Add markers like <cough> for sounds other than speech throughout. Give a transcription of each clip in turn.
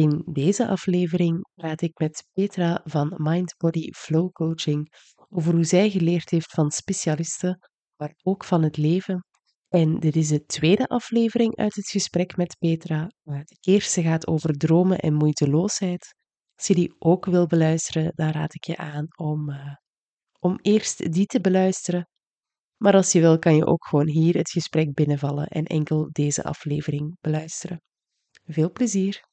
In deze aflevering praat ik met Petra van Mind Body Flow Coaching over hoe zij geleerd heeft van specialisten, maar ook van het leven. En dit is de tweede aflevering uit het gesprek met Petra. De eerste gaat over dromen en moeiteloosheid. Als je die ook wil beluisteren, dan raad ik je aan om, uh, om eerst die te beluisteren. Maar als je wil, kan je ook gewoon hier het gesprek binnenvallen en enkel deze aflevering beluisteren. Veel plezier!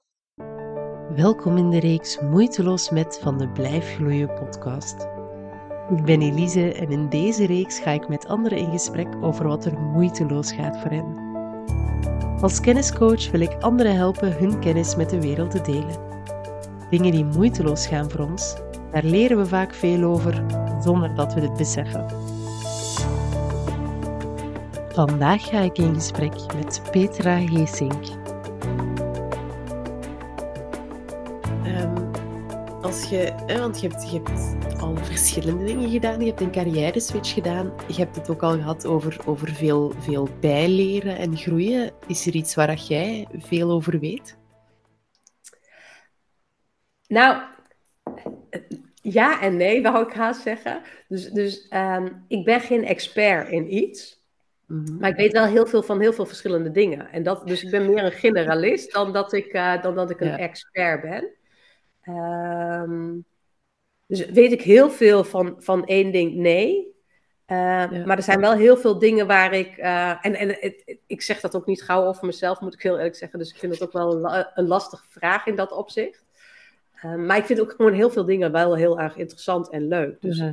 Welkom in de reeks Moeiteloos met van de Blijf Gloeien podcast. Ik ben Elise en in deze reeks ga ik met anderen in gesprek over wat er moeiteloos gaat voor hen. Als kenniscoach wil ik anderen helpen hun kennis met de wereld te delen. Dingen die moeiteloos gaan voor ons, daar leren we vaak veel over zonder dat we het beseffen. Vandaag ga ik in gesprek met Petra Geesink. Als je, hè, want je hebt, je hebt al verschillende dingen gedaan. Je hebt een carrière switch gedaan. Je hebt het ook al gehad over, over veel, veel bijleren en groeien. Is er iets waar jij veel over weet? Nou, ja en nee, wou ik haast zeggen. Dus, dus um, ik ben geen expert in iets. Mhm. Maar ik weet wel heel veel van heel veel verschillende dingen. En dat, dus ik ben meer een generalist dan dat ik, uh, dan dat ik een expert ben. Um, dus weet ik heel veel van, van één ding? Nee. Uh, Maar er zijn wel heel veel dingen waar ik. Uh, en en het, ik zeg dat ook niet gauw over mezelf, moet ik heel eerlijk zeggen. Dus ik vind het ook wel een, een lastige vraag in dat opzicht. Uh, maar ik vind ook gewoon heel veel dingen wel heel erg interessant en leuk. Dus,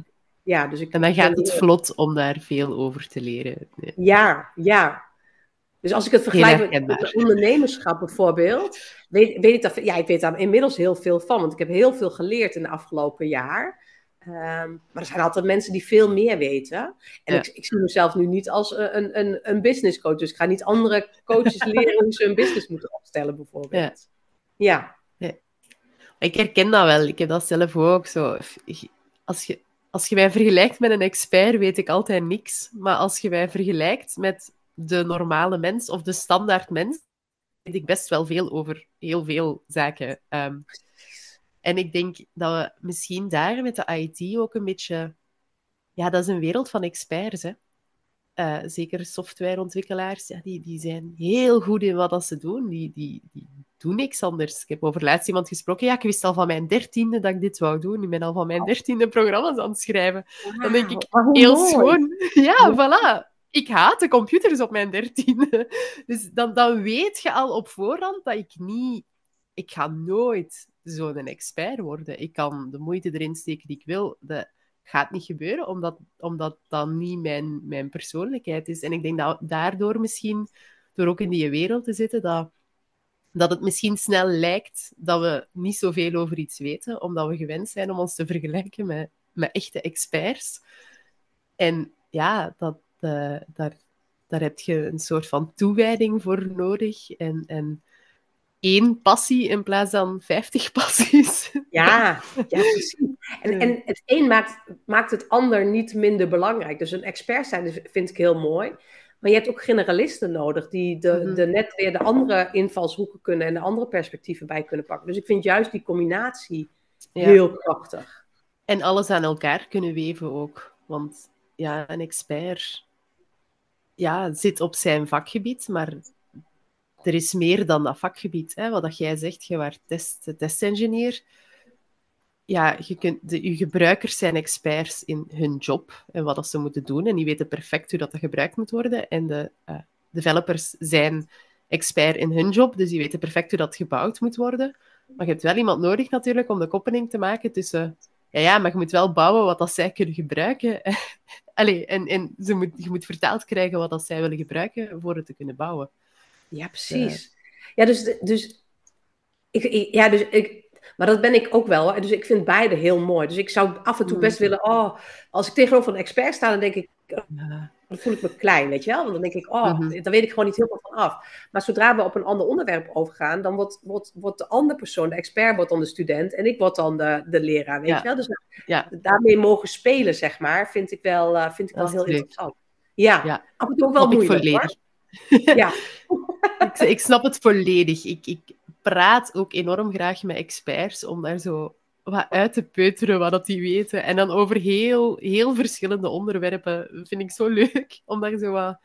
ja, dus ik, en dan gaat het vlot om daar veel over te leren. Ja, ja. Dus als ik het vergelijk met ondernemerschap bijvoorbeeld, weet, weet ik dat, ja, ik weet daar inmiddels heel veel van, want ik heb heel veel geleerd in de afgelopen jaar. Um, maar er zijn altijd mensen die veel meer weten. En ik, ik, zie mezelf nu niet als een, een, een business coach. Dus ik ga niet andere coaches <laughs> leren hoe ze een business moeten opstellen, bijvoorbeeld. Ja. ja. Ik herken dat wel. Ik heb dat zelf ook zo. Als je, als je mij vergelijkt met een expert, weet ik altijd niks. Maar als je mij vergelijkt met de normale mens of de standaard mens, weet ik best wel veel over heel veel zaken. Ehm, en ik denk dat we misschien daar met de IT ook een beetje... Ja, dat is een wereld van experts, hè. Uh, zeker softwareontwikkelaars, ja, die, die zijn heel goed in wat dat ze doen. Die, die, die doen niks anders. Ik heb over laatst iemand gesproken. Ja, ik wist al van mijn dertiende dat ik dit wou doen. Ik ben al van mijn dertiende programma's aan het schrijven. Dan denk ik, heel schoon. <laughs> Ja, voilà ik haat de computers op mijn dertiende. Dus dan, dan weet je al op voorhand dat ik niet... Ik ga nooit zo'n expert worden. Ik kan de moeite erin steken die ik wil. Dat gaat niet gebeuren, omdat, omdat dat niet mijn, mijn persoonlijkheid is. En ik denk dat daardoor misschien, door ook in die wereld te zitten, dat, dat het misschien snel lijkt dat we niet zoveel over iets weten, omdat we gewend zijn om ons te vergelijken met, met echte experts. En ja, dat, uh, daar, daar heb je een soort van toewijding voor nodig. En, en één passie in plaats van vijftig <laughs> passies. Ja, ja precies. En, en het een maakt, maakt het ander niet minder belangrijk. Dus een expert zijn vind ik heel mooi. Maar je hebt ook generalisten nodig die de, mhm. de net weer de andere invalshoeken kunnen en de andere perspectieven bij kunnen pakken. Dus ik vind juist die combinatie heel krachtig. En alles aan elkaar kunnen weven ook. Want ja, een expert ja, zit op zijn vakgebied, maar er is meer dan dat vakgebied. Hè? Wat dat jij zegt, je was test, testengineer. Ja, je, kunt, de, gebruikers zijn experts in hun job en wat dat ze moeten doen. En die weten perfect hoe dat, gebruikt moet worden. En de uh, developers zijn expert in hun job, dus die weten perfect hoe dat gebouwd moet worden. Maar je hebt wel iemand nodig natuurlijk om de koppeling te maken tussen ja, ja, maar je moet wel bouwen wat dat zij kunnen gebruiken. <laughs> Allee, en en ze moet, je moet vertaald krijgen wat dat zij willen gebruiken voor het te kunnen bouwen. Ja, precies. Ja, dus, dus, ik, ja, dus ik, maar dat ben ik ook wel. Dus ik vind beide heel mooi. Dus ik zou af en toe best mm. willen, oh, als ik tegenover een expert sta, dan denk ik, dan voel ik me klein, weet je wel? Want dan denk ik, oh, mm daar weet ik gewoon niet helemaal van af. Maar zodra we op een ander onderwerp overgaan, dan wordt, wordt, wordt de andere persoon, de expert, wordt dan de student en ik word dan de, de leraar, weet je wel? Dus ja. daarmee mogen spelen, zeg maar, vind ik wel, uh, vind ik wel heel interessant. Ja, ja, af en toe ook wel moeilijk. <laughs> Ja. <laughs> ik, ik snap het volledig. Ik, ik, praat ook enorm graag met experts om daar zo wat uit te peuteren wat dat die weten. En dan over heel, heel verschillende onderwerpen vind ik zo leuk <laughs> om daar zo wat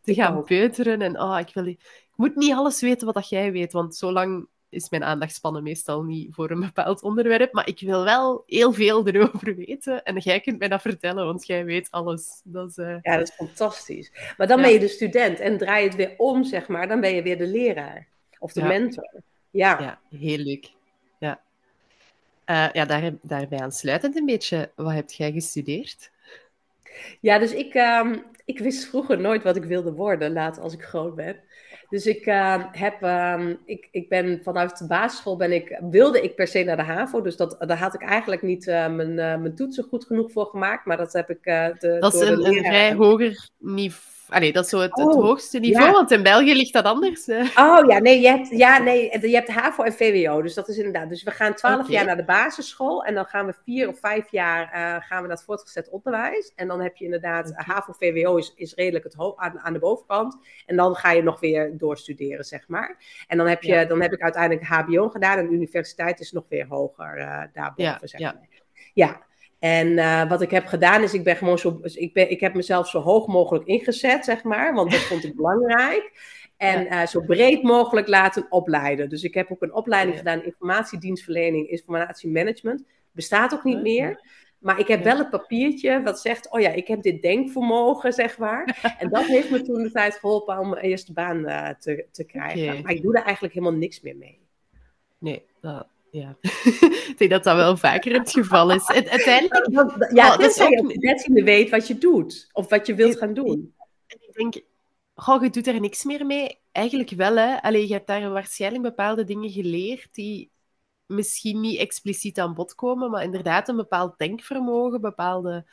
te gaan peuteren. En oh, ik, wil, ik moet niet alles weten wat dat jij weet, want zolang is mijn aandachtspannen meestal niet voor een bepaald onderwerp. Maar ik wil wel heel veel erover <laughs> weten. En jij kunt mij dat vertellen, want jij weet alles. Dat is, uh... Ja, dat is fantastisch. Maar dan ben je de student en draai je het weer om, zeg maar. Dan ben je weer de leraar of de mentor. Ja. ja, heel leuk. Ja, uh, ja daar, daarbij aansluitend een beetje, wat heb jij gestudeerd? Ja, dus ik, uh, ik wist vroeger nooit wat ik wilde worden, later als ik groot ben. Dus ik, uh, heb, uh, ik, ik ben vanuit de basisschool ben ik, wilde ik per se naar de HAVO. Dus dat, daar had ik eigenlijk niet uh, mijn, mijn toetsen goed genoeg voor gemaakt. Maar dat heb ik. De, dat is een, een vrij hoger niveau Allee, dat is zo het, het oh, hoogste niveau, want in België ligt dat anders. Oh ja, nee, je hebt, ja, nee, je hebt HAVO en VWO, dus dat is inderdaad. Dus we gaan twaalf jaar naar de basisschool en dan gaan we vier of vijf jaar uh, gaan we naar het voortgezet onderwijs. En dan heb je inderdaad, okay. HAVO, VWO is, is redelijk het aan, aan de bovenkant. En dan ga je nog weer doorstuderen, zeg maar. En dan heb, je, dan heb ik uiteindelijk HBO gedaan en de universiteit is nog weer hoger uh, daarboven, ja, zeg maar. Ja. Ja. En uh, wat ik heb gedaan is, ik ben gewoon zo, ik, ben, ik heb mezelf zo hoog mogelijk ingezet, zeg maar, want dat vond ik <laughs> belangrijk. En uh, zo breed mogelijk laten opleiden. Dus ik heb ook een opleiding gedaan, informatiedienstverlening, informatiemanagement. Bestaat ook niet meer. Maar ik heb wel het papiertje wat zegt, oh ja, ik heb dit denkvermogen, zeg maar. <laughs> En dat heeft me toen de tijd geholpen om mijn eerste baan uh, te, te krijgen. Okay. Maar ik doe daar eigenlijk helemaal niks meer mee. Nee, dat, ja. <laughs> ik denk dat dat wel vaker het geval is. Uiteindelijk... Ja, oh, dat is ook... je net weet wat je doet. Of wat je wilt gaan doen. ik denk, goh, je doet er niks meer mee. Eigenlijk wel, hè. Allee, je hebt daar waarschijnlijk bepaalde dingen geleerd die misschien niet expliciet aan bod komen, maar inderdaad een bepaald denkvermogen, bepaalde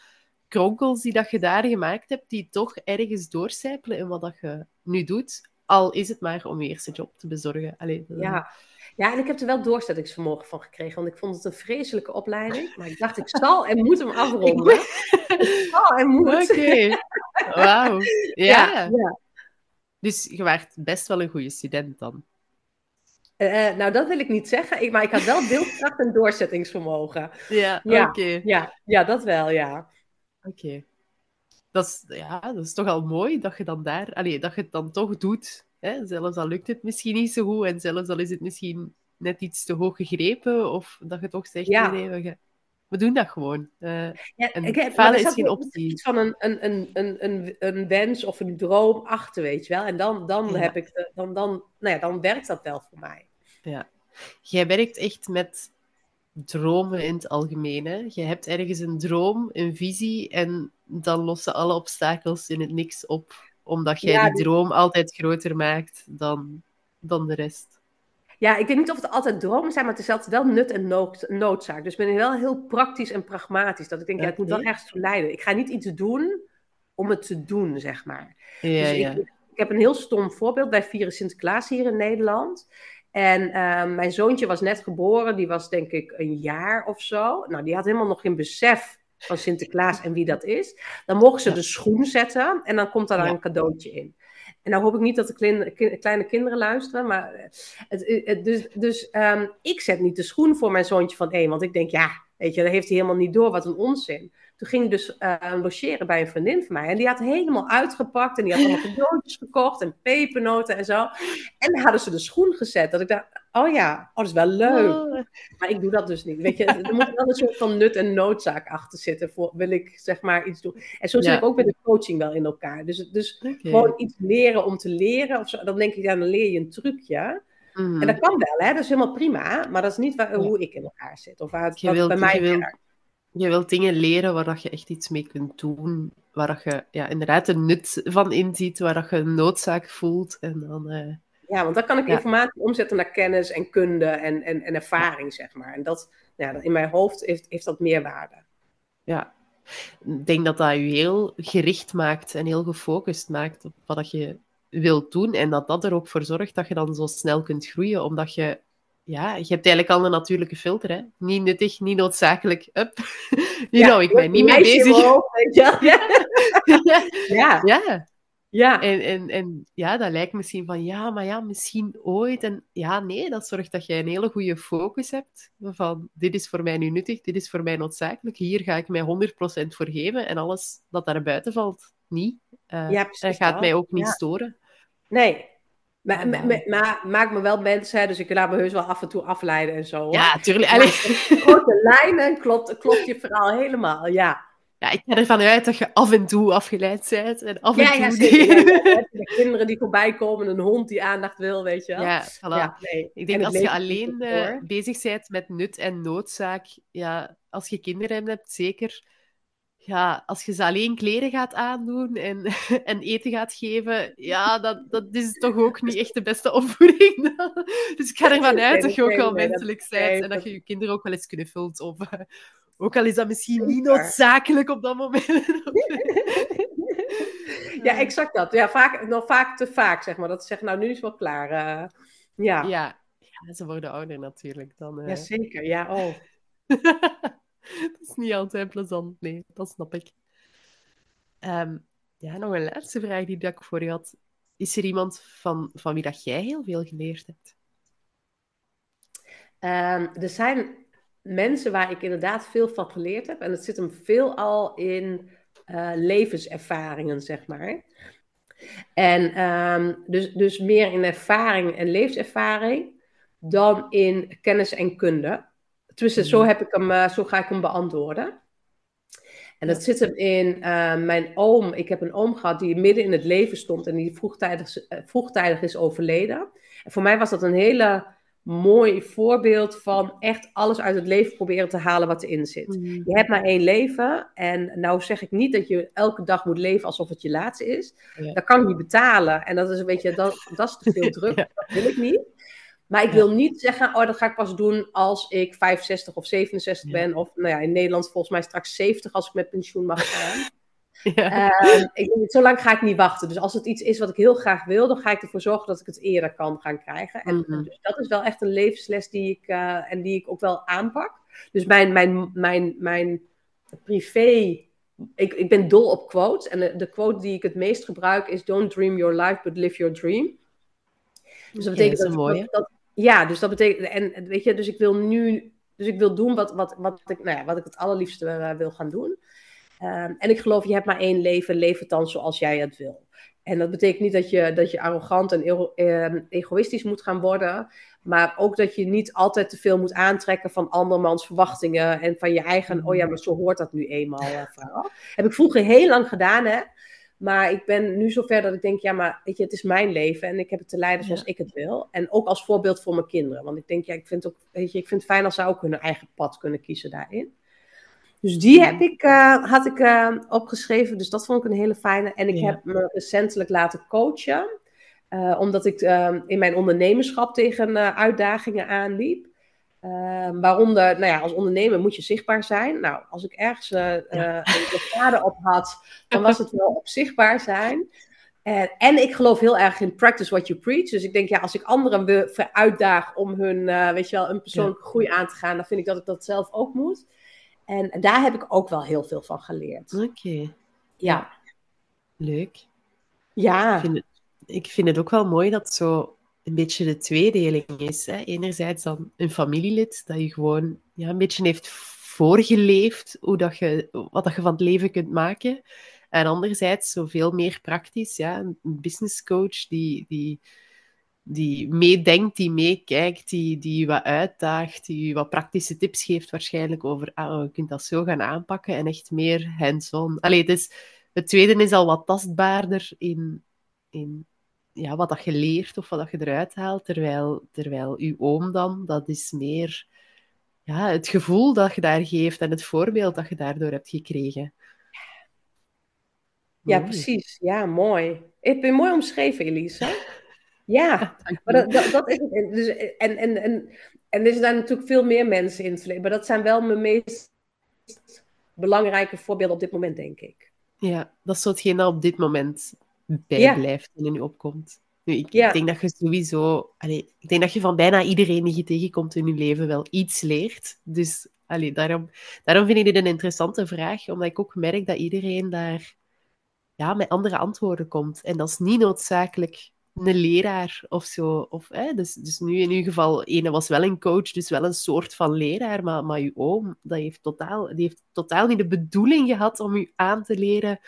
kronkels die dat je daar gemaakt hebt, die toch ergens doorcijpelen in wat dat je nu doet. Al is het maar om je eerste job te bezorgen. Allee, ja. Ja, en ik heb er wel doorzettingsvermogen van gekregen, want ik vond het een vreselijke opleiding. Maar ik dacht, ik zal en moet hem afronden. <laughs> ik zal en moet. Oké, okay. wauw. <laughs> Ja. ja. Dus je werd best wel een goede student dan. Uh, nou, dat wil ik niet zeggen, ik, maar ik had wel beeldkracht en doorzettingsvermogen. Ja, ja oké. Ja, ja, dat wel, ja. Oké. Dat, is, ja, dat is toch al mooi dat je dan daar, allee, dat je het dan toch doet Hè? Zelfs al lukt het misschien niet zo goed en zelfs al is het misschien net iets te hoog gegrepen of dat je toch zegt, ja. nee, we, we, doen dat gewoon. Uh, ja, en falen is geen optie. Iets van een, een, een, een, een, een wens of een droom achter, weet je wel. En dan, dan, ja. heb ik dan, dan, nou ja, dan werkt dat wel voor mij. Ja. Jij werkt echt met dromen in het algemeen. Hè? Je hebt ergens een droom, een visie en dan lossen alle obstakels in het niks op omdat jij die droom altijd groter maakt dan, dan de rest. Ja, ik weet niet of het altijd dromen zijn, maar het is altijd wel nut en nood, noodzaak. Dus ik ben wel heel praktisch en pragmatisch. Dat ik denk, ja, het moet wel ergens toe leiden. Ik ga niet iets doen om het te doen, zeg maar. Ja, dus ik, ja. ik, heb een heel stom voorbeeld. Wij vieren Sinterklaas hier in Nederland. En uh, mijn zoontje was net geboren. Die was denk ik een jaar of zo. Nou, die had helemaal nog geen besef van Sinterklaas en wie dat is. Dan mogen ze de schoen zetten en dan komt daar een cadeautje in. En nou hoop ik niet dat de kleine kinderen luisteren, maar eh, het, het, dus, dus um, ik zet niet de schoen voor mijn zoontje van één, want ik denk, ja, weet je, dan heeft hij helemaal niet door, wat een onzin. Toen ging ik dus uh, logeren bij een vriendin van mij. En die had helemaal uitgepakt. En die had allemaal <laughs> cadeautjes gekocht. En pepernoten en zo. En dan hadden ze de schoen gezet. Dat ik dacht, oh ja, oh, dat is wel leuk. Oh. Maar ik doe dat dus niet. Weet je, er moet wel een soort van nut en noodzaak achter zitten. Voor, wil ik zeg maar iets doen. En zo zit ik ook met de coaching wel in elkaar. Dus, dus gewoon iets leren om te leren. Of zo, dan denk ik, ja, dan leer je een trucje. Mm. En dat kan wel, hè? dat is helemaal prima. Maar dat is niet waar, hoe ik in elkaar zit. Of waar het wilt, bij mij werkt je wilt dingen leren waar dat je echt iets mee kunt doen. Waar dat je ja, inderdaad een nut van inziet, waar dat je een noodzaak voelt. En dan, uh, ja, want dan kan ik informatie omzetten naar kennis en kunde en, en, en ervaring, zeg maar. En dat, ja, in mijn hoofd heeft, heeft dat meerwaarde. Ja, ik denk dat dat je heel gericht maakt en heel gefocust maakt op wat dat je wilt doen. En dat dat er ook voor zorgt dat je dan zo snel kunt groeien, omdat je ja, je hebt eigenlijk al een natuurlijke filter, hè? Niet nuttig, niet noodzakelijk. Up. <laughs> Ja, nou, ik ben niet mee bezig. <laughs> ja. ja. <laughs> ja. Ja. En, en, en ja, dat lijkt misschien van, ja, maar ja, misschien ooit. En ja, nee, dat zorgt dat je een hele goede focus hebt. Van, dit is voor mij nu nuttig, dit is voor mij noodzakelijk. Hier ga ik mij 100% voor geven. En alles dat daar buiten valt, niet. Uh, ja, precies. gaat mij ook niet storen. Nee, maar, maar, maak me wel mensen, dus ik laat me heus wel af en toe afleiden en zo. Ja, tuurlijk. Korte <laughs> lijnen klopt, klopt je verhaal helemaal, ja. Ja, ik ga ervan uit dat je af en toe afgeleid bent. En af en ja, toe ja, <laughs> de kinderen die voorbij komen, een hond die aandacht wil, weet je wel. Ja, voilà. ja nee. Ik denk als je alleen uh, bezig bent met nut en noodzaak, ja, als je kinderen hebt, zeker ja, als je ze alleen kleren gaat aandoen en, <laughs> en eten gaat geven, ja, dat, dat is toch ook niet echt de beste opvoeding. <laughs> dus ik ga ervan uit dat je ook wel menselijk bent en dat je je kinderen ook wel eens knuffelt. Of, ook al is dat misschien niet noodzakelijk op dat moment. <laughs> ja, exact dat. Ja, vaak, nog vaak te vaak, zeg maar. Dat ze zeggen, nou, nu is het wel klaar. Uh, ja. ja. Ja, ze worden ouder natuurlijk. Dan, uh... Jazeker, ja, oh. <laughs> dat is niet altijd plezant, nee, dat snap ik. Um, ja, nog een laatste vraag die ik voor je had. Is er iemand van, van wie dat jij heel veel geleerd hebt? Um, er zijn mensen waar ik inderdaad veel van geleerd heb. En het zit hem veel al in uh, levenservaringen, zeg maar. En um, dus, dus meer in ervaring en levenservaring dan in kennis en kunde. Tussen, zo, mhm. heb ik hem, uh, zo ga ik hem beantwoorden. En dat zit hem in uh, mijn oom. Ik heb een oom gehad die midden in het leven stond en die vroegtijdig, vroegtijdig is overleden. En voor mij was dat een hele mooi voorbeeld van echt alles uit het leven proberen te halen wat erin zit. Mhm. Je hebt maar één leven. En nou zeg ik niet dat je elke dag moet leven alsof het je laatste is. Dat kan ik niet betalen. En dat is een beetje, dat, dat is te veel <laughs> druk. Dat wil ik niet. Maar ik wil niet zeggen, oh, dat ga ik pas doen als ik 65 of 67 ben. Of nou ja, in Nederland volgens mij straks 70 als ik met pensioen mag gaan. <laughs> Ja. Uh, ik, zo lang ga ik niet wachten. Dus als het iets is wat ik heel graag wil, dan ga ik ervoor zorgen dat ik het eerder kan gaan krijgen. En mhm. dus dat is wel echt een levensles die ik, uh, en die ik ook wel aanpak. Dus mijn, mijn, mijn, mijn privé. Ik, ik ben dol op quotes. En de, de quote die ik het meest gebruik is: Don't dream your life, but live your dream. Dus dat betekent dat, dat, dat, Ja, dus dat betekent. En weet je, dus ik wil nu. Dus ik wil doen wat, wat, wat, ik, nou ja, wat ik het allerliefste uh, wil gaan doen. Ehm, en ik geloof, je hebt maar één leven, leef het dan zoals jij het wil. En dat betekent niet dat je, dat je arrogant en ehm, egoïstisch moet gaan worden. Maar ook dat je niet altijd te veel moet aantrekken van andermans verwachtingen. En van je eigen, oh ja, maar zo hoort dat nu eenmaal, vrouw. Heb ik vroeger heel lang gedaan, hè. Maar ik ben nu zover dat ik denk, ja, maar weet je, het is mijn leven en ik heb het te leiden zoals ik het wil. En ook als voorbeeld voor mijn kinderen. Want ik denk, ja, ik vind, ook, weet je, ik vind het fijn als zij ook hun eigen pad kunnen kiezen daarin. Dus die heb ik, uh, had ik uh, opgeschreven. Dus dat vond ik een hele fijne. En ik heb me recentelijk laten coachen. Uh, omdat ik in mijn ondernemerschap tegen uitdagingen aanliep. Waaronder, nou ja, als ondernemer moet je zichtbaar zijn. Nou, als ik ergens ja. een blokkade op had, dan was het <laughs> wel op zichtbaar zijn. En, en ik geloof heel erg in practice what you preach. Dus ik denk, ja, als ik anderen uitdaag om hun, weet je wel, een persoonlijke groei aan te gaan, dan vind ik dat ik dat zelf ook moet. En daar heb ik ook wel heel veel van geleerd. Oké. Ja. Leuk. Ja. Ik vind, het, ik vind, het, ook wel mooi dat zo een beetje de tweedeling is. Hè? Enerzijds dan een familielid dat je gewoon ja, een beetje heeft voorgeleefd hoe dat je, wat dat je van het leven kunt maken. En anderzijds zoveel meer praktisch, ja, een business coach die, die die meedenkt, die meekijkt, die, die wat uitdaagt, die wat praktische tips geeft waarschijnlijk over ah, je kunt dat zo gaan aanpakken en echt meer hands-on. Allee, dus het tweede is al wat tastbaarder in, in ja, wat dat je leert of wat dat je eruit haalt, terwijl, terwijl uw oom dan, dat is meer ja, het gevoel dat je daar geeft en het voorbeeld dat je daardoor hebt gekregen. Ja, precies. Ja, mooi. Ik ben mooi omschreven, Elise. <laughs> Ja, maar dat, dat, dat, is het. Dus, en, en, en, en er zijn natuurlijk veel meer mensen in het verleden. Maar dat zijn wel mijn meest belangrijke voorbeelden op dit moment, denk ik. Ja, dat is zo hetgeen dat op dit moment bijblijft en in je opkomt. Nu, ik, ik, denk dat je sowieso... Allee, ik denk dat je van bijna iedereen die je tegenkomt in je leven wel iets leert. Dus allee, daarom, daarom vind ik dit een interessante vraag. Omdat ik ook merk dat iedereen daar ja, met andere antwoorden komt. En dat is niet noodzakelijk een leraar of zo. Of, hè, dus, dus nu in uw geval, ene was wel een coach, dus wel een soort van leraar, maar, maar uw oom, dat heeft totaal, die heeft totaal niet de bedoeling gehad om u aan te leren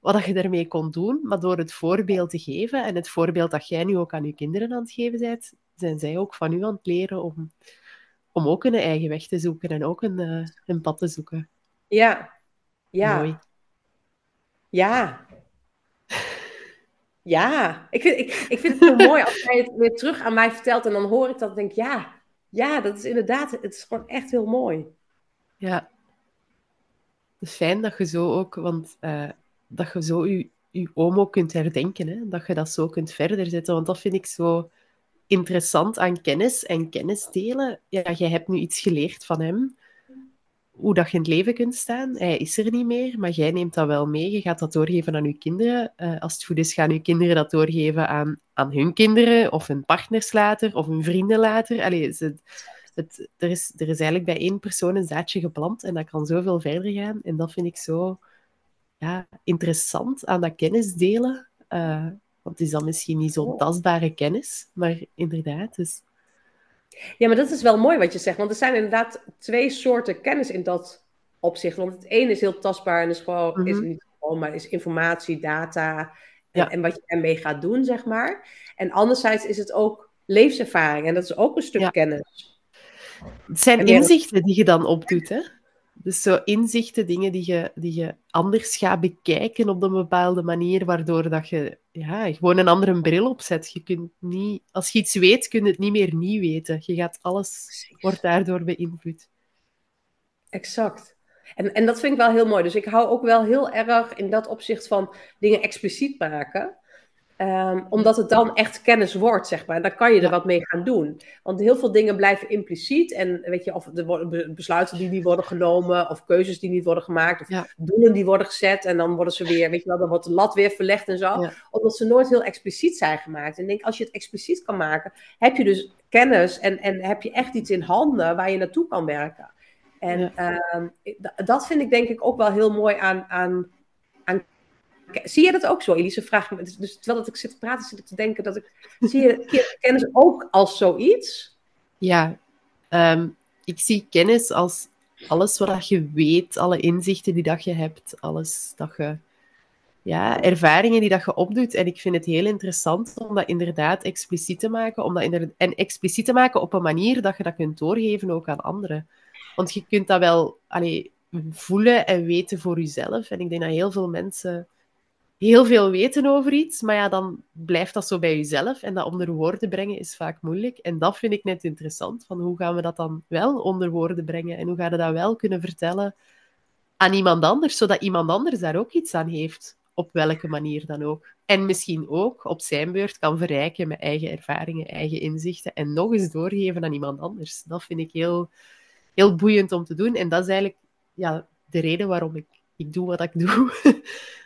wat je daarmee kon doen, maar door het voorbeeld te geven en het voorbeeld dat jij nu ook aan je kinderen aan het geven bent, zijn zij ook van u aan het leren om, om ook een eigen weg te zoeken en ook een, uh, een pad te zoeken. Ja, ja. Mooi. Ja. <laughs> Ja, ik vind, ik, ik vind het heel mooi als jij het weer terug aan mij vertelt en dan hoor ik dat en denk ja, ja, dat is inderdaad, het is gewoon echt heel mooi. Ja. Het is fijn dat je zo ook, want uh, dat je zo je, je oom ook kunt herdenken, hè? dat je dat zo kunt verder zetten, want dat vind ik zo interessant aan kennis en kennis delen. Ja, jij hebt nu iets geleerd van hem, hoe dat je in het leven kunt staan. Hij is er niet meer, maar jij neemt dat wel mee. Je gaat dat doorgeven aan je kinderen. Uh, als het goed is, gaan je kinderen dat doorgeven aan, aan hun kinderen, of hun partners later, of hun vrienden later. Allee, het, er, is, er is eigenlijk bij één persoon een zaadje geplant en dat kan zoveel verder gaan. En dat vind ik zo ja, interessant aan dat kennis delen. Uh, want het is dan misschien niet zo'n tastbare kennis, maar inderdaad. Dus... Ja, maar dat is wel mooi wat je zegt. Want er zijn inderdaad twee soorten kennis in dat opzicht. Want het ene is heel tastbaar en is gewoon, is mhm. niet gewoon, maar is informatie, data en, en, wat je ermee gaat doen, zeg maar. En anderzijds is het ook levenservaring en dat is ook een stuk kennis. Het zijn inzichten die je dan opdoet, hè? Dus zo inzichten, dingen die je, die je anders gaat bekijken op een bepaalde manier, waardoor dat je ja, gewoon een andere bril opzet. Je kunt niet, als je iets weet, kun je het niet meer niet weten. Je gaat alles, wordt daardoor beïnvloed. Exact. En, en dat vind ik wel heel mooi. Dus ik hou ook wel heel erg in dat opzicht van dingen expliciet maken. Um, omdat het dan echt kennis wordt, zeg maar. En dan kan je er wat mee gaan doen. Want heel veel dingen blijven impliciet. En weet je, of er worden besluiten die niet worden genomen, of keuzes die niet worden gemaakt, of doelen die worden gezet. En dan worden ze weer, weet je wel, dan wordt de lat weer verlegd en zo. Omdat ze nooit heel expliciet zijn gemaakt. En ik denk, als je het expliciet kan maken, heb je dus kennis en, en heb je echt iets in handen waar je naartoe kan werken. En um, dat vind ik denk ik ook wel heel mooi aan, aan Zie je dat ook zo, Elise? Vraag me. Dus, dus terwijl dat ik zit te praten, zit ik te denken dat ik. Zie je <laughs> kennis ook als zoiets? Ja, um, ik zie kennis als alles wat je weet, alle inzichten die dat je hebt, alles dat je. Ja, ervaringen die dat je opdoet. En ik vind het heel interessant om dat inderdaad expliciet te maken. Om dat en expliciet te maken op een manier dat je dat kunt doorgeven ook aan anderen. Want je kunt dat wel allee, voelen en weten voor jezelf. En ik denk dat heel veel mensen heel veel weten over iets, maar ja, dan blijft dat zo bij jezelf. En dat onder woorden brengen is vaak moeilijk. En dat vind ik net interessant, van hoe gaan we dat dan wel onder woorden brengen? En hoe gaan we dat wel kunnen vertellen aan iemand anders, zodat iemand anders daar ook iets aan heeft, op welke manier dan ook. En misschien ook op zijn beurt kan verrijken met eigen ervaringen, eigen inzichten en nog eens doorgeven aan iemand anders. Dat vind ik heel, heel boeiend om te doen. En dat is eigenlijk ja, de reden waarom ik ik doe wat ik doe. <laughs>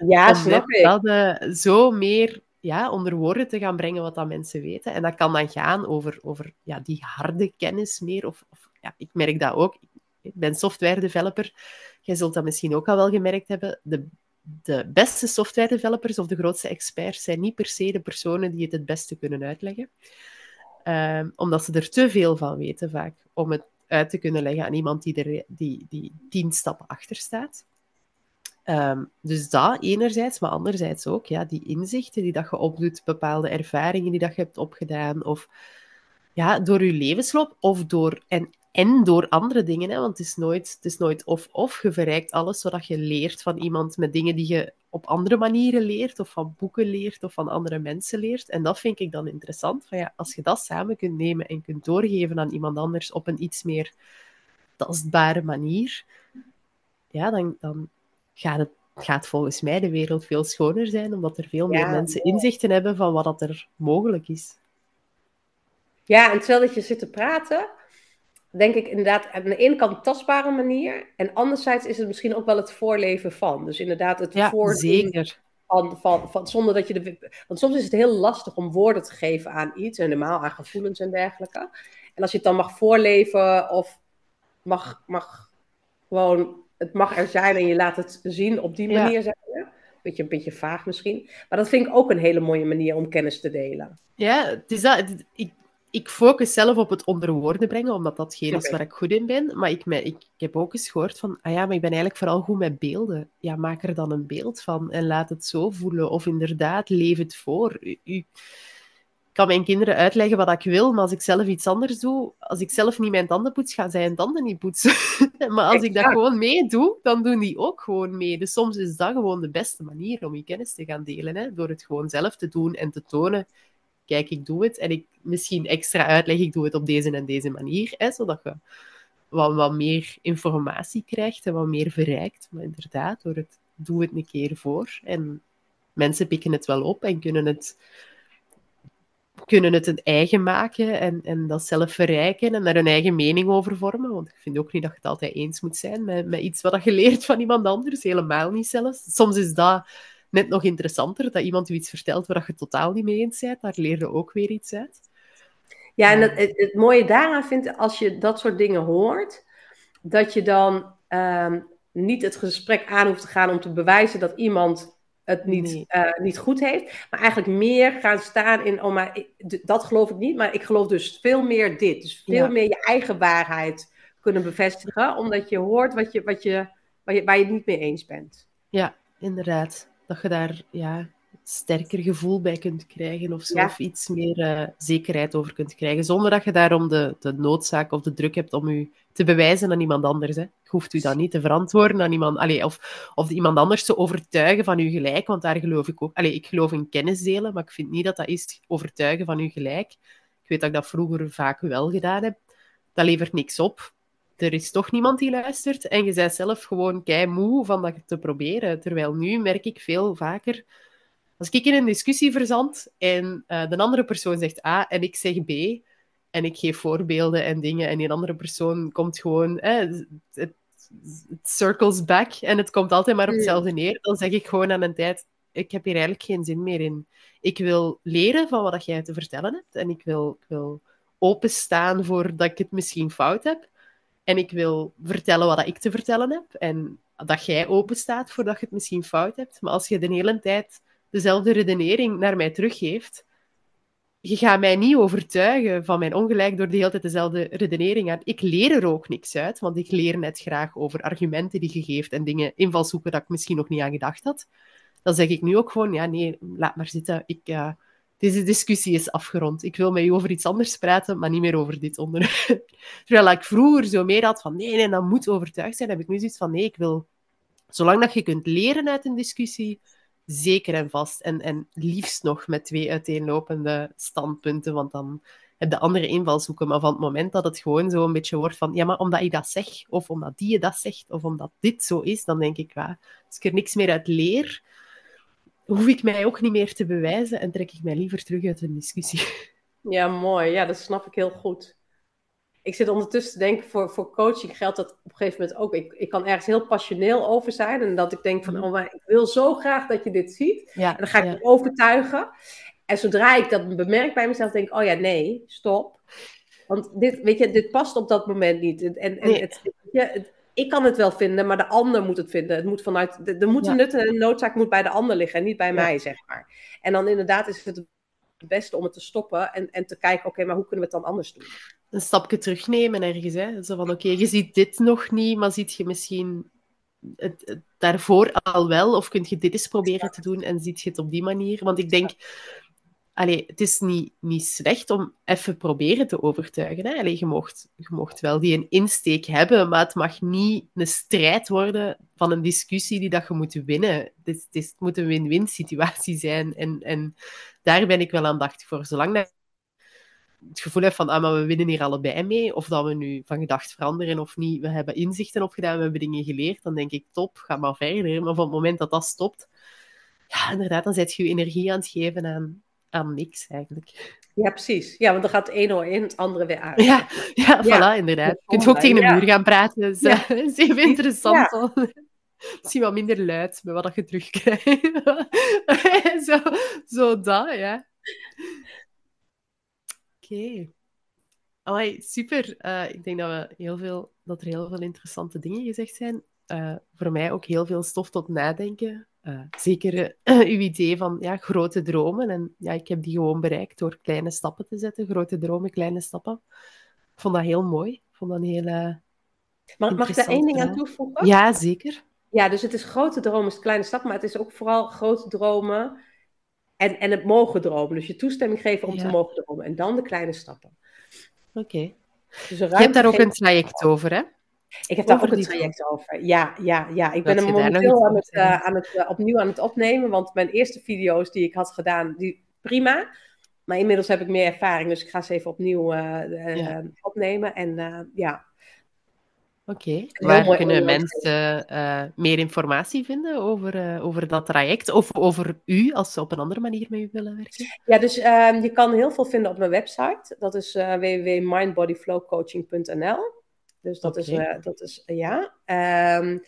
Ja, snap ik. Dat uh, zo meer ja, onder woorden te gaan brengen wat dat mensen weten. En dat kan dan gaan over, over ja, die harde kennis meer. Of, of ja, ik merk dat ook. Ik ben software developer. Jij zult dat misschien ook al wel gemerkt hebben. De, de beste software developers of de grootste experts zijn niet per se de personen die het het beste kunnen uitleggen. Um, omdat ze er te veel van weten vaak. Om het uit te kunnen leggen aan iemand die, er, die, die tien stappen achter staat. Um, dus dat enerzijds, maar anderzijds ook ja, die inzichten die dat je opdoet, bepaalde ervaringen die dat je hebt opgedaan, of ja, door je levensloop, of door, en, en door andere dingen, hè, want het is nooit, het is nooit of-of. Je verrijkt alles zodat je leert van iemand met dingen die je op andere manieren leert, of van boeken leert, of van andere mensen leert. En dat vind ik dan interessant, van ja, als je dat samen kunt nemen en kunt doorgeven aan iemand anders op een iets meer tastbare manier, ja, dan, dan gaat het gaat volgens mij de wereld veel schoner zijn, omdat er veel meer mensen inzichten hebben van wat dat er mogelijk is. Ja, en terwijl dat je zit te praten, denk ik inderdaad aan de ene kant een tastbare manier, en anderzijds is het misschien ook wel het voorleven van. Dus inderdaad het ja, zeker. Van, van, van, zonder dat je de. Want soms is het heel lastig om woorden te geven aan iets, en normaal aan gevoelens en dergelijke. En als je het dan mag voorleven of mag, mag gewoon het mag er zijn en je laat het zien op die manier, ja. Beetje, een beetje vaag misschien. Maar dat vind ik ook een hele mooie manier om kennis te delen. Ja, het is dat. Ik, ik focus zelf op het onder woorden brengen, omdat dat geen is waar ik goed in ben. Maar ik, ik, ik, heb ook eens gehoord van, ah ja, maar ik ben eigenlijk vooral goed met beelden. Ja, maak er dan een beeld van en laat het zo voelen. Of inderdaad, leef het voor. U, kan mijn kinderen uitleggen wat ik wil, maar als ik zelf iets anders doe, als ik zelf niet mijn tanden poets, gaan zij hun tanden niet poetsen. <laughs> maar als ik dat gewoon meedoe, dan doen die ook gewoon mee. Dus soms is dat gewoon de beste manier om je kennis te gaan delen. Hè? Door het gewoon zelf te doen en te tonen kijk, ik doe het. En ik misschien extra uitleg, ik doe het op deze en deze manier. Hè, zodat je wat, wat meer informatie krijgt en wat meer verrijkt. Maar inderdaad, door het doe het een keer voor. En mensen pikken het wel op en kunnen het, kunnen het een eigen maken en, en dat zelf verrijken en daar een eigen mening over vormen. Want ik vind ook niet dat je het altijd eens moet zijn met, met iets wat je leert van iemand anders. Helemaal niet zelfs. Soms is dat net nog interessanter, dat iemand u iets vertelt waar je totaal niet mee eens bent. Daar leer je ook weer iets uit. Ja, en het, het, mooie daaraan vind als je dat soort dingen hoort, dat je dan ehm, niet het gesprek aan hoeft te gaan om te bewijzen dat iemand het niet, eh, niet goed heeft, maar eigenlijk meer gaan staan in, oh maar dat geloof ik niet, maar ik geloof dus veel meer dit. Dus veel meer je eigen waarheid kunnen bevestigen, omdat je hoort wat je, wat je, waar, je, waar je het niet mee eens bent. Ja, inderdaad. Dat je daar ja, sterker gevoel bij kunt krijgen of zo, of iets meer uh, zekerheid over kunt krijgen, zonder dat je daarom de, de noodzaak of de druk hebt om je te bewijzen aan iemand anders. Hè. Je hoeft u dan niet te verantwoorden aan iemand, allee, of, of iemand anders te overtuigen van uw gelijk, want daar geloof ik ook. Allee, ik geloof in kennis delen, maar ik vind niet dat dat is overtuigen van uw gelijk. Ik weet dat ik dat vroeger vaak wel gedaan heb. Dat levert niks op er is toch niemand die luistert en je bent zelf gewoon kei moe van dat te proberen. Terwijl nu merk ik veel vaker, als ik in een discussie verzand en uh, de andere persoon zegt A en ik zeg B, en ik geef voorbeelden en dingen en die andere persoon komt gewoon, het, het, circles back en het komt altijd maar op hetzelfde neer, dan zeg ik gewoon aan een tijd, ik heb hier eigenlijk geen zin meer in. Ik wil leren van wat jij te vertellen hebt en ik wil, ik wil openstaan voor dat ik het misschien fout heb. En ik wil vertellen wat ik te vertellen heb. En dat jij openstaat voordat je het misschien fout hebt. Maar als je de hele tijd dezelfde redenering naar mij teruggeeft, je gaat mij niet overtuigen van mijn ongelijk door de hele tijd dezelfde redenering aan. Ik leer er ook niks uit, want ik leer net graag over argumenten die je geeft en dingen, invalshoeken dat ik misschien nog niet aan gedacht had. Dan zeg ik nu ook gewoon, ja, nee, laat maar zitten. Ik, uh, deze discussie is afgerond. Ik wil met u over iets anders praten, maar niet meer over dit onderwerp. <laughs> Terwijl ik vroeger zo meer had van nee, nee, dat moet overtuigd zijn, heb ik nu zoiets van nee, ik wil... Zolang dat je kunt leren uit een discussie, zeker en vast. En, en liefst nog met twee uiteenlopende standpunten, want dan heb je andere invalshoeken. Maar van het moment dat het gewoon zo een beetje wordt van ja, maar omdat ik dat zeg, of omdat die je dat zegt, of omdat dit zo is, dan denk ik, ja, als ik er niks meer uit leer, hoef ik mij ook niet meer te bewijzen en trek ik mij liever terug uit een discussie. Ja, mooi. Ja, dat snap ik heel goed. Ik zit ondertussen te denken, voor, voor coaching geldt dat op een gegeven moment ook. Ik, ik kan ergens heel passioneel over zijn en dat ik denk van, mhm. oh, maar ik wil zo graag dat je dit ziet. Ja, en dan ga ik je overtuigen. En zodra ik dat bemerk bij mezelf, denk ik, oh ja, nee, stop. Want dit, weet je, dit past op dat moment niet. En, en nee. het, het, ik kan het wel vinden, maar de ander moet het vinden. Het moet vanuit, de, de moet ja. nut en noodzaak moet bij de ander liggen en niet bij mij, zeg maar. En dan inderdaad is het het beste om het te stoppen en, en te kijken, oké, maar hoe kunnen we het dan anders doen? Een stapje terugnemen ergens, hè. Zo van, oké, je ziet dit nog niet, maar ziet je misschien het, daarvoor al wel, of kun je dit eens proberen te doen en ziet je het op die manier? Want ik denk, Allee, het is niet, niet slecht om even proberen te overtuigen. Hè? Allee, je, mocht, je wel die een insteek hebben, maar het mag niet een strijd worden van een discussie die dat je moet winnen. Het, is, het, moet een win-win situatie zijn. En, en daar ben ik wel aandachtig voor. Zolang dat het gevoel hebt van, ah, maar we winnen hier allebei mee, of dat we nu van gedacht veranderen of niet, we hebben inzichten opgedaan, we hebben dingen geleerd, dan denk ik, top, ga maar verder. Maar van het moment dat dat stopt, ja, inderdaad, dan zet je je energie aan het geven aan aan niks eigenlijk. Ja, precies. Ja, want dan gaat het ene in, het andere weer uit. Ja, ja, voilà, inderdaad. Je kunt ook tegen de muur gaan praten. Dus, ja. Uh, is even <laughs> interessant. Misschien wat minder luid met wat je terugkrijgt. <laughs> zo, zo dat, ja. Oké. Okay. super. Uh, ik denk dat, we heel veel, dat er heel veel interessante dingen gezegd zijn. Uh, voor mij ook heel veel stof tot nadenken zeker <clears throat> uw idee van ja, grote dromen. En ja, ik heb die gewoon bereikt door kleine stappen te zetten. Grote dromen, kleine stappen. Ik vond dat heel mooi. Ik vond dat een hele Mag, mag ik daar één ding aan toevoegen? Ja, zeker. Ja, dus het is grote dromen, is kleine stap, maar het is ook vooral grote dromen en, en het mogen dromen. Dus je toestemming geven om te mogen dromen en dan de kleine stappen. Oké. Dus je hebt daar ook een traject over, hè? Ik heb daar ook een traject over. Ja, ja, ja. Ik ben hem momenteel aan het, uh, aan het uh, opnieuw aan het opnemen, want mijn eerste video's die ik had gedaan, die prima. Maar inmiddels heb ik meer ervaring, dus ik ga ze even opnieuw uh, opnemen. En ja, Oké, waar kunnen mensen uh, meer informatie vinden over, uh, over dat traject of over u als ze op een andere manier met u willen werken? Ja, dus uh, je kan heel veel vinden op mijn website. Dat is uh, www.mindbodyflowcoaching.nl. Dus dat okay. is, dat is ja. Um,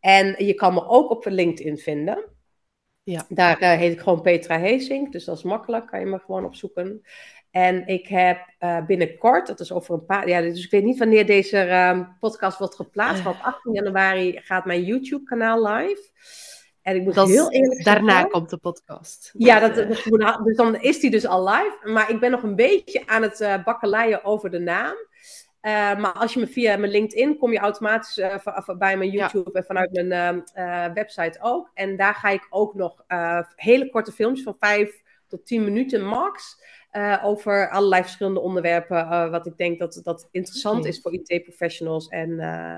en je kan me ook op LinkedIn vinden. Ja. Daar heet ik gewoon Petra Heesink, dus dat is makkelijk, kan je me gewoon opzoeken. En ik heb uh, binnenkort, dat is over een paar ja, dus ik weet niet wanneer deze uh, podcast wordt geplaatst, maar op 18 januari gaat mijn YouTube-kanaal live. En ik moet dat heel eerlijk daarna zeggen. Daarna komt de podcast. Ja, dat, dat, dus dan is die dus al live. Maar ik ben nog een beetje aan het uh, bakkeleien over de naam. Uh, maar als je me via mijn LinkedIn kom je automatisch uh, bij mijn YouTube ja. en vanuit mijn uh, website ook. En daar ga ik ook nog hele korte filmpjes van 5 tot 10 minuten max. Uh, over allerlei verschillende onderwerpen. Uh, wat ik denk dat, dat interessant okay. is voor IT-professionals en uh,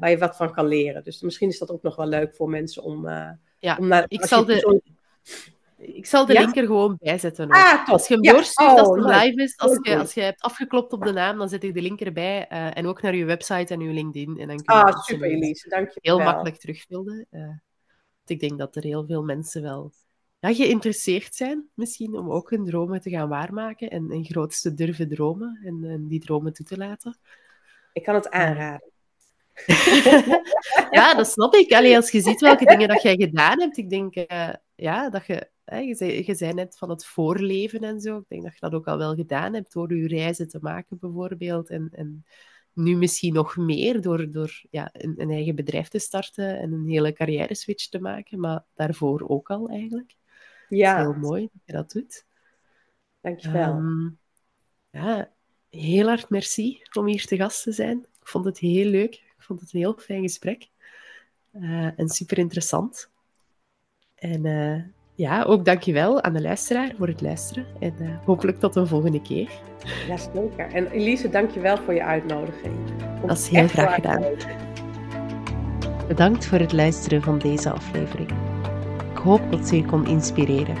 waar je wat van kan leren. Dus misschien is dat ook nog wel leuk voor mensen om, ja, om naar. Ik zal, de, ik zal de ja? link er gewoon bij zetten. Ah, als je hem ja. doorstuurt, oh, als het live is, als je, als je hebt afgeklopt op de naam, dan zet ik de link erbij. en ook naar je website en je LinkedIn. En dan kun je ah, super Elise, dank je Heel makkelijk terugvinden. ik denk dat er heel veel mensen wel ja, geïnteresseerd zijn, misschien, om ook hun dromen te gaan waarmaken en, en grootste durven dromen en, en, die dromen toe te laten. Ik kan het aanraden. <laughs> ja, dat snap ik. Allee, als je ziet welke dingen dat jij gedaan hebt, ik denk uh, ja, dat je, hè, je, zei, je zei net van het voorleven en zo, ik denk dat je dat ook al wel gedaan hebt door je reizen te maken bijvoorbeeld en, en nu misschien nog meer door, door ja, een, een eigen bedrijf te starten en een hele carrière switch te maken, maar daarvoor ook al eigenlijk. Ja. heel mooi dat je dat doet. Dankjewel. Um, ja, heel hard merci om hier te gast te zijn. Ik vond het heel leuk. Ik vond het een heel fijn gesprek. Uh, en super interessant. En uh, ja, ook dankjewel aan de luisteraar voor het luisteren. En uh, hopelijk tot een volgende keer. Ja, zeker. En Elise, dankjewel voor je uitnodiging. Dat is heel graag gedaan. Bedankt voor het luisteren van deze aflevering. Hoop dat ze je kon inspireren.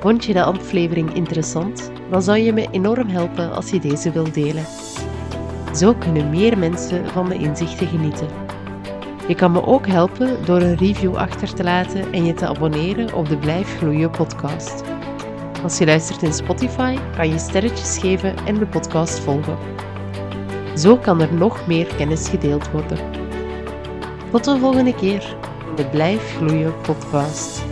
Vond je de aflevering interessant? Dan zou je me enorm helpen als je deze wilt delen. Zo kunnen meer mensen van de inzichten genieten. Je kan me ook helpen door een review achter te laten en je te abonneren op de Blijf Gloeien podcast. Als je luistert in Spotify, kan je sterretjes geven en de podcast volgen. Zo kan er nog meer kennis gedeeld worden. Tot de volgende keer de Blijf Gloeien podcast.